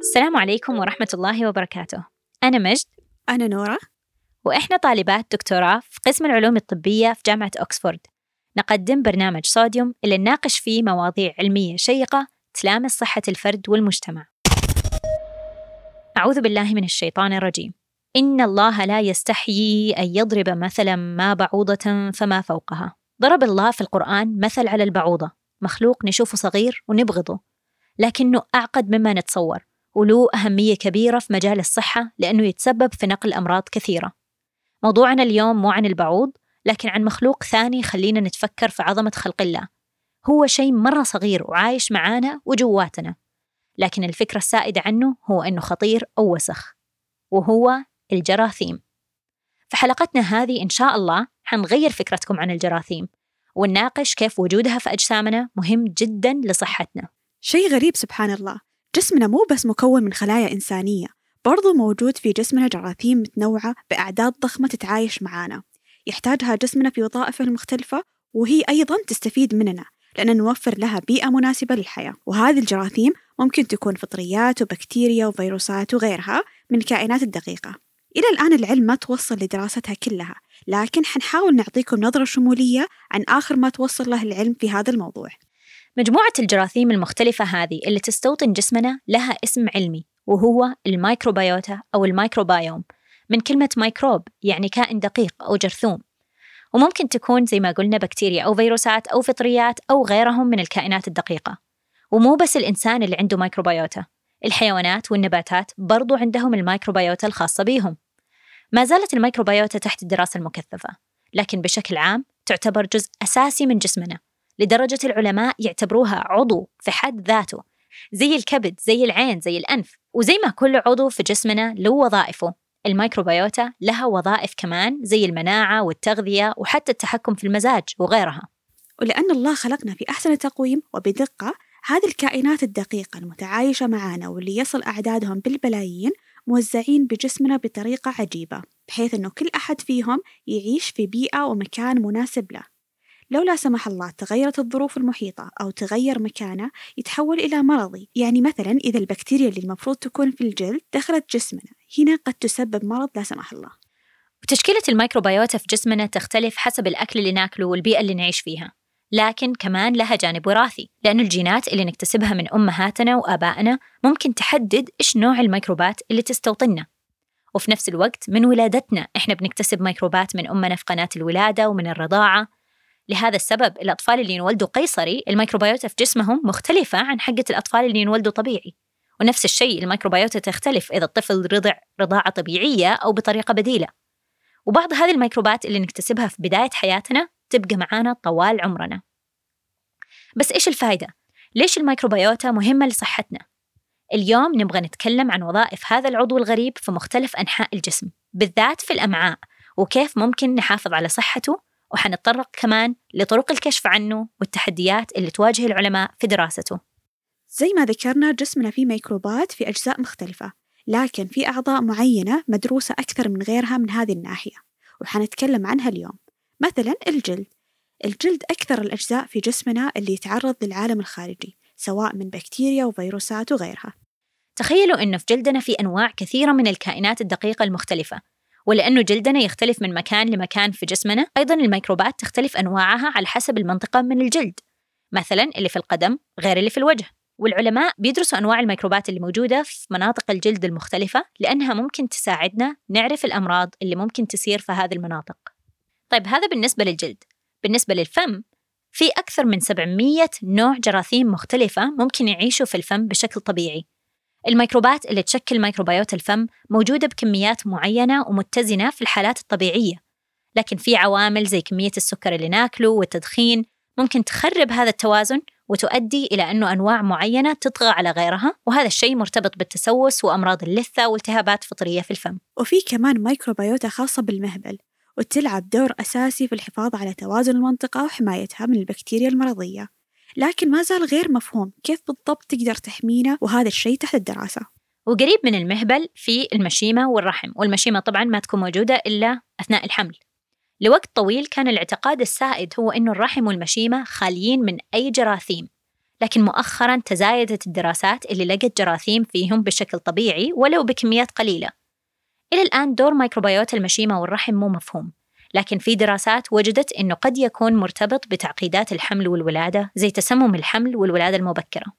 السلام عليكم ورحمة الله وبركاته. أنا مجد. أنا نورة. وإحنا طالبات دكتوراه في قسم العلوم الطبية في جامعة أكسفورد. نقدم برنامج صوديوم اللي نناقش فيه مواضيع علمية شيقة تلامس صحة الفرد والمجتمع. أعوذ بالله من الشيطان الرجيم. إن الله لا يستحيي أن يضرب مثلا ما بعوضة فما فوقها. ضرب الله في القرآن مثل على البعوضة. مخلوق نشوفه صغير ونبغضه. لكنه أعقد مما نتصور. وله أهمية كبيرة في مجال الصحة لأنه يتسبب في نقل أمراض كثيرة. موضوعنا اليوم مو عن البعوض لكن عن مخلوق ثاني خلينا نتفكر في عظمة خلق الله. هو شيء مرة صغير وعايش معانا وجواتنا لكن الفكرة السائدة عنه هو أنه خطير أو وسخ وهو الجراثيم. في حلقتنا هذه إن شاء الله حنغير فكرتكم عن الجراثيم ونناقش كيف وجودها في أجسامنا مهم جدا لصحتنا. شيء غريب سبحان الله جسمنا مو بس مكون من خلايا إنسانية برضو موجود في جسمنا جراثيم متنوعة بأعداد ضخمة تتعايش معانا. يحتاجها جسمنا في وظائفه المختلفة وهي أيضا تستفيد مننا لأن نوفر لها بيئة مناسبة للحياة. وهذه الجراثيم ممكن تكون فطريات وبكتيريا وفيروسات وغيرها من الكائنات الدقيقة. إلى الآن العلم ما توصل لدراستها كلها لكن حنحاول نعطيكم نظرة شمولية عن آخر ما توصل له العلم في هذا الموضوع. مجموعة الجراثيم المختلفة هذه اللي تستوطن جسمنا لها اسم علمي وهو الميكروبيوتا أو الميكروبايوم من كلمة ميكروب يعني كائن دقيق أو جرثوم. وممكن تكون زي ما قلنا بكتيريا أو فيروسات أو فطريات أو غيرهم من الكائنات الدقيقة. ومو بس الإنسان اللي عنده ميكروبيوتا الحيوانات والنباتات برضو عندهم الميكروبيوتا الخاصة بيهم. ما زالت الميكروبيوتا تحت الدراسة المكثفة لكن بشكل عام تعتبر جزء أساسي من جسمنا. لدرجة العلماء يعتبروها عضو في حد ذاته زي الكبد زي العين زي الأنف وزي ما كل عضو في جسمنا له وظائفه. الميكروبيوتا لها وظائف كمان زي المناعة والتغذية وحتى التحكم في المزاج وغيرها. ولأن الله خلقنا في أحسن تقويم وبدقة هذه الكائنات الدقيقة المتعايشة معنا واللي يصل أعدادهم بالبلايين موزعين بجسمنا بطريقة عجيبة بحيث أنه كل أحد فيهم يعيش في بيئة ومكان مناسب له. لو لا سمح الله تغيرت الظروف المحيطة أو تغير مكانه يتحول إلى مرضي. يعني مثلا إذا البكتيريا اللي المفروض تكون في الجلد دخلت جسمنا هنا قد تسبب مرض لا سمح الله. وتشكيلة الميكروبيوتا في جسمنا تختلف حسب الأكل اللي ناكله والبيئة اللي نعيش فيها. لكن كمان لها جانب وراثي لأن الجينات اللي نكتسبها من أمهاتنا وآبائنا ممكن تحدد إيش نوع الميكروبات اللي تستوطننا. وفي نفس الوقت من ولادتنا إحنا بنكتسب ميكروبات من أمنا في قناة الولادة ومن الرضاعة. لهذا السبب الأطفال اللي ينولدوا قيصري الميكروبيوتا في جسمهم مختلفة عن حقة الأطفال اللي ينولدوا طبيعي ونفس الشيء الميكروبيوتا تختلف إذا الطفل رضع رضاعة طبيعية أو بطريقة بديلة وبعض هذه الميكروبات اللي نكتسبها في بداية حياتنا تبقى معانا طوال عمرنا بس إيش الفايدة؟ ليش الميكروبيوتا مهمة لصحتنا؟ اليوم نبغى نتكلم عن وظائف هذا العضو الغريب في مختلف أنحاء الجسم بالذات في الأمعاء وكيف ممكن نحافظ على صحته وحنتطرق كمان لطرق الكشف عنه والتحديات اللي تواجه العلماء في دراسته. زي ما ذكرنا جسمنا فيه ميكروبات في أجزاء مختلفة لكن في أعضاء معينة مدروسة أكثر من غيرها من هذه الناحية وحنتكلم عنها اليوم. مثلا الجلد. الجلد أكثر الأجزاء في جسمنا اللي يتعرض للعالم الخارجي سواء من بكتيريا وفيروسات وغيرها. تخيلوا أنه في جلدنا في أنواع كثيرة من الكائنات الدقيقة المختلفة ولأنه جلدنا يختلف من مكان لمكان في جسمنا أيضا الميكروبات تختلف أنواعها على حسب المنطقة من الجلد مثلا اللي في القدم غير اللي في الوجه. والعلماء بيدرسوا أنواع الميكروبات اللي موجودة في مناطق الجلد المختلفة لأنها ممكن تساعدنا نعرف الأمراض اللي ممكن تصير في هذه المناطق. طيب هذا بالنسبة للجلد. بالنسبة للفم في أكثر من 700 نوع جراثيم مختلفة ممكن يعيشوا في الفم بشكل طبيعي. الميكروبات اللي تشكل ميكروبيوت الفم موجودة بكميات معينة ومتزنة في الحالات الطبيعية. لكن في عوامل زي كمية السكر اللي ناكله والتدخين ممكن تخرب هذا التوازن وتؤدي إلى أنه أنواع معينة تطغى على غيرها وهذا الشيء مرتبط بالتسوس وأمراض اللثة والتهابات فطرية في الفم. وفي كمان ميكروبيوتا خاصة بالمهبل وتلعب دور أساسي في الحفاظ على توازن المنطقة وحمايتها من البكتيريا المرضية. لكن ما زال غير مفهوم. كيف بالضبط تقدر تحمينا وهذا الشيء تحت الدراسة؟ وقريب من المهبل في المشيمة والرحم. والمشيمة طبعا ما تكون موجودة إلا أثناء الحمل. لوقت طويل كان الاعتقاد السائد هو أنه الرحم والمشيمة خاليين من أي جراثيم. لكن مؤخرا تزايدت الدراسات اللي لقت جراثيم فيهم بشكل طبيعي ولو بكميات قليلة. إلى الآن دور ميكروبيوت المشيمة والرحم مو مفهوم. لكن في دراسات وجدت أنه قد يكون مرتبط بتعقيدات الحمل والولادة زي تسمم الحمل والولادة المبكرة.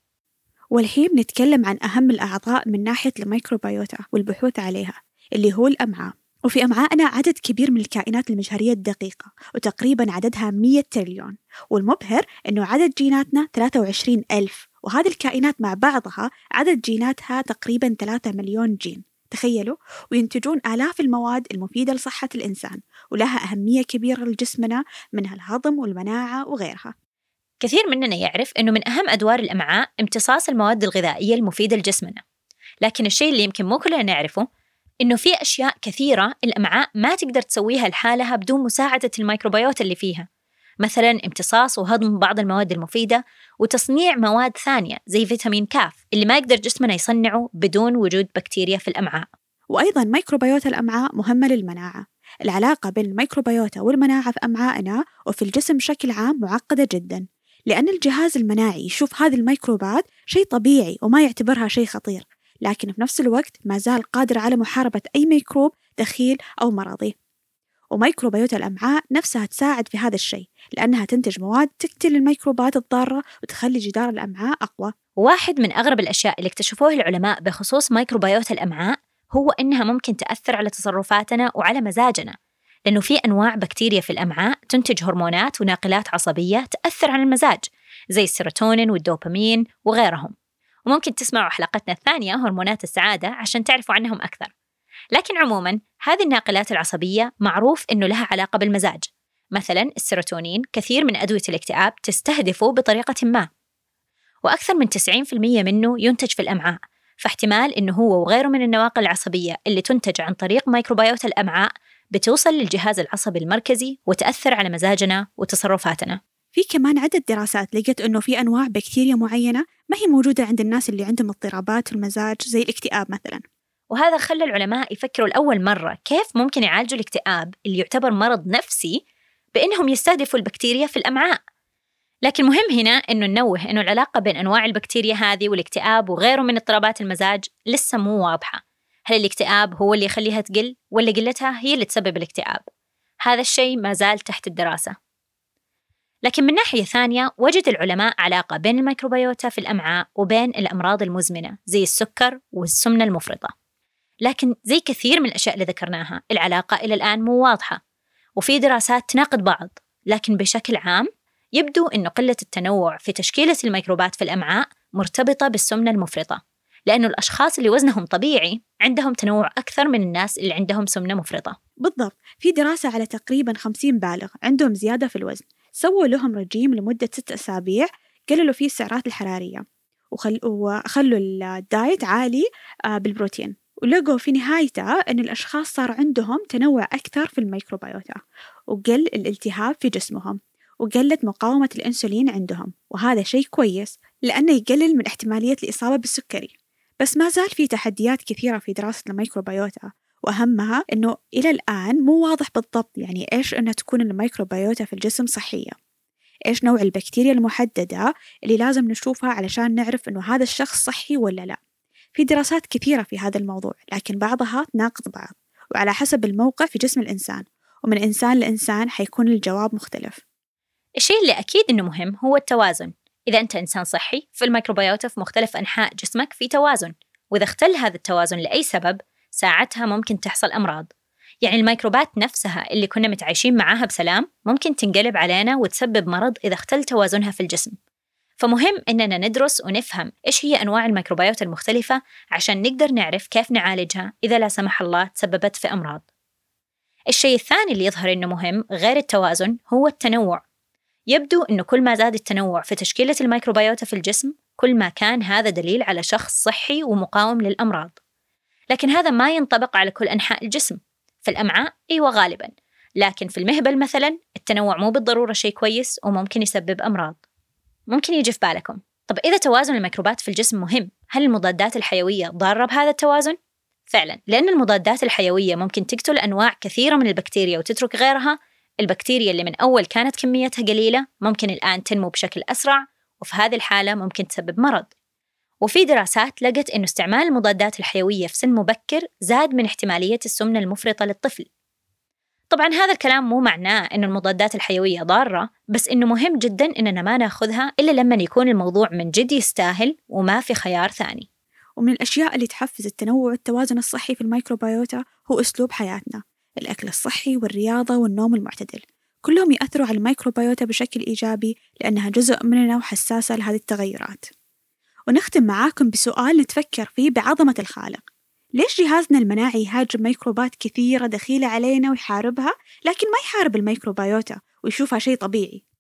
والحين نتكلم عن أهم الأعضاء من ناحية الميكروبيوتا والبحوث عليها اللي هو الأمعاء. وفي أمعائنا عدد كبير من الكائنات المجهرية الدقيقة وتقريبا عددها 100 تريليون. والمبهر أنه عدد جيناتنا 23 ألف وهذه الكائنات مع بعضها عدد جيناتها تقريبا 3 مليون جين. تخيلوا وينتجون آلاف المواد المفيدة لصحة الإنسان ولها أهمية كبيرة لجسمنا منها الهضم والمناعة وغيرها. كثير مننا يعرف أنه من أهم أدوار الأمعاء امتصاص المواد الغذائية المفيدة لجسمنا. لكن الشيء اللي يمكن مو كلنا نعرفه إنه في أشياء كثيرة الأمعاء ما تقدر تسويها لحالها بدون مساعدة الميكروبيوت اللي فيها. مثلا امتصاص وهضم بعض المواد المفيدة وتصنيع مواد ثانية زي فيتامين كاف اللي ما يقدر جسمنا يصنعه بدون وجود بكتيريا في الأمعاء. وأيضا ميكروبيوت الأمعاء مهمة للمناعة. العلاقة بين الميكروبيوتا والمناعة في أمعائنا وفي الجسم بشكل عام معقدة جدا لأن الجهاز المناعي يشوف هذه الميكروبات شيء طبيعي وما يعتبرها شيء خطير لكن في نفس الوقت ما زال قادر على محاربة أي ميكروب دخيل أو مرضي. وميكروبيوت الأمعاء نفسها تساعد في هذا الشيء لأنها تنتج مواد تقتل الميكروبات الضارة وتخلي جدار الأمعاء أقوى. واحد من أغرب الأشياء اللي اكتشفوها العلماء بخصوص ميكروبيوت الأمعاء هو إنها ممكن تأثر على تصرفاتنا وعلى مزاجنا لأنه في أنواع بكتيريا في الأمعاء تنتج هرمونات وناقلات عصبية تأثر على المزاج زي السيروتونين والدوبامين وغيرهم. وممكن تسمعوا حلقتنا الثانية هرمونات السعادة عشان تعرفوا عنهم أكثر. لكن عموما هذه الناقلات العصبية معروف أنه لها علاقة بالمزاج. مثلا السيروتونين كثير من أدوية الاكتئاب تستهدفه بطريقة ما وأكثر من 90% منه ينتج في الأمعاء فاحتمال أنه هو وغيره من النواقل العصبية اللي تنتج عن طريق ميكروبيوت الأمعاء بتوصل للجهاز العصبي المركزي وتأثر على مزاجنا وتصرفاتنا. في كمان عدة دراسات لقت أنه في أنواع بكتيريا معينة ما هي موجودة عند الناس اللي عندهم اضطرابات في المزاج زي الاكتئاب مثلا. وهذا خلى العلماء يفكروا لأول مرة كيف ممكن يعالجوا الاكتئاب اللي يعتبر مرض نفسي بأنهم يستهدفوا البكتيريا في الأمعاء. لكن مهم هنا أنه ننوه أنه العلاقة بين أنواع البكتيريا هذه والاكتئاب وغيره من اضطرابات المزاج لسه مو واضحة. هل الاكتئاب هو اللي يخليها تقل ولا قلتها هي اللي تسبب الاكتئاب؟ هذا الشيء ما زال تحت الدراسة. لكن من ناحية ثانية وجد العلماء علاقة بين الميكروبيوتا في الأمعاء وبين الأمراض المزمنة زي السكر والسمنة المفرطة. لكن زي كثير من الأشياء اللي ذكرناها العلاقة إلى الآن مو واضحة وفي دراسات تناقض بعض لكن بشكل عام يبدو أن قلة التنوع في تشكيلة الميكروبات في الأمعاء مرتبطة بالسمنة المفرطة لأنه الأشخاص اللي وزنهم طبيعي عندهم تنوع أكثر من الناس اللي عندهم سمنة مفرطة. بالضبط. في دراسة على تقريبا 50 بالغ عندهم زيادة في الوزن سووا لهم رجيم لمدة ست أسابيع قللوا فيه السعرات الحرارية وخل... وخلوا الدايت عالي آه، بالبروتين. ولقوا في نهايته أن الأشخاص صار عندهم تنوع أكثر في الميكروبيوتا وقل الالتهاب في جسمهم وقلت مقاومة الأنسولين عندهم وهذا شيء كويس لأنه يقلل من احتمالية الإصابة بالسكري. بس ما زال في تحديات كثيرة في دراسة الميكروبيوتا وأهمها أنه إلى الآن مو واضح بالضبط يعني إيش أنها تكون الميكروبيوتا في الجسم صحية. إيش نوع البكتيريا المحددة اللي لازم نشوفها علشان نعرف أنه هذا الشخص صحي ولا لا. في دراسات كثيرة في هذا الموضوع لكن بعضها تناقض بعض وعلى حسب الموقع في جسم الإنسان ومن إنسان لإنسان حيكون الجواب مختلف. الشيء اللي أكيد إنه مهم هو التوازن. إذا أنت إنسان صحي فالميكروبيوتا في مختلف أنحاء جسمك في توازن وإذا اختل هذا التوازن لأي سبب ساعتها ممكن تحصل أمراض. يعني الميكروبات نفسها اللي كنا متعايشين معاها بسلام ممكن تنقلب علينا وتسبب مرض إذا اختل توازنها في الجسم. فمهم إننا ندرس ونفهم إيش هي أنواع الميكروبيوت المختلفة عشان نقدر نعرف كيف نعالجها إذا لا سمح الله تسببت في أمراض. الشيء الثاني اللي يظهر إنه مهم غير التوازن هو التنوع. يبدو إنه كل ما زاد التنوع في تشكيلة الميكروبيوتا في الجسم كل ما كان هذا دليل على شخص صحي ومقاوم للأمراض. لكن هذا ما ينطبق على كل أنحاء الجسم. في الأمعاء أيوة غالبا. لكن في المهبل مثلا التنوع مو بالضرورة شيء كويس وممكن يسبب أمراض. ممكن يجي في بالكم. طب إذا توازن الميكروبات في الجسم مهم هل المضادات الحيوية ضارة بهذا التوازن؟ فعلا لأن المضادات الحيوية ممكن تقتل أنواع كثيرة من البكتيريا وتترك غيرها. البكتيريا اللي من أول كانت كميتها قليلة ممكن الآن تنمو بشكل أسرع وفي هذه الحالة ممكن تسبب مرض. وفي دراسات لقت أنه استعمال المضادات الحيوية في سن مبكر زاد من احتمالية السمنة المفرطة للطفل. طبعا هذا الكلام مو معناه أن المضادات الحيوية ضارة بس أنه مهم جدا أننا ما نأخذها إلا لما يكون الموضوع من جد يستاهل وما في خيار ثاني. ومن الأشياء اللي تحفز التنوع والتوازن الصحي في الميكروبيوتا هو أسلوب حياتنا الأكل الصحي والرياضة والنوم المعتدل. كلهم يأثروا على الميكروبيوتا بشكل إيجابي لأنها جزء مننا وحساسة لهذه التغيرات. ونختم معاكم بسؤال نتفكر فيه بعظمة الخالق. ليش جهازنا المناعي يهاجم ميكروبات كثيرة دخيلة علينا ويحاربها؟ لكن ما يحارب الميكروبيوتا ويشوفها شيء طبيعي.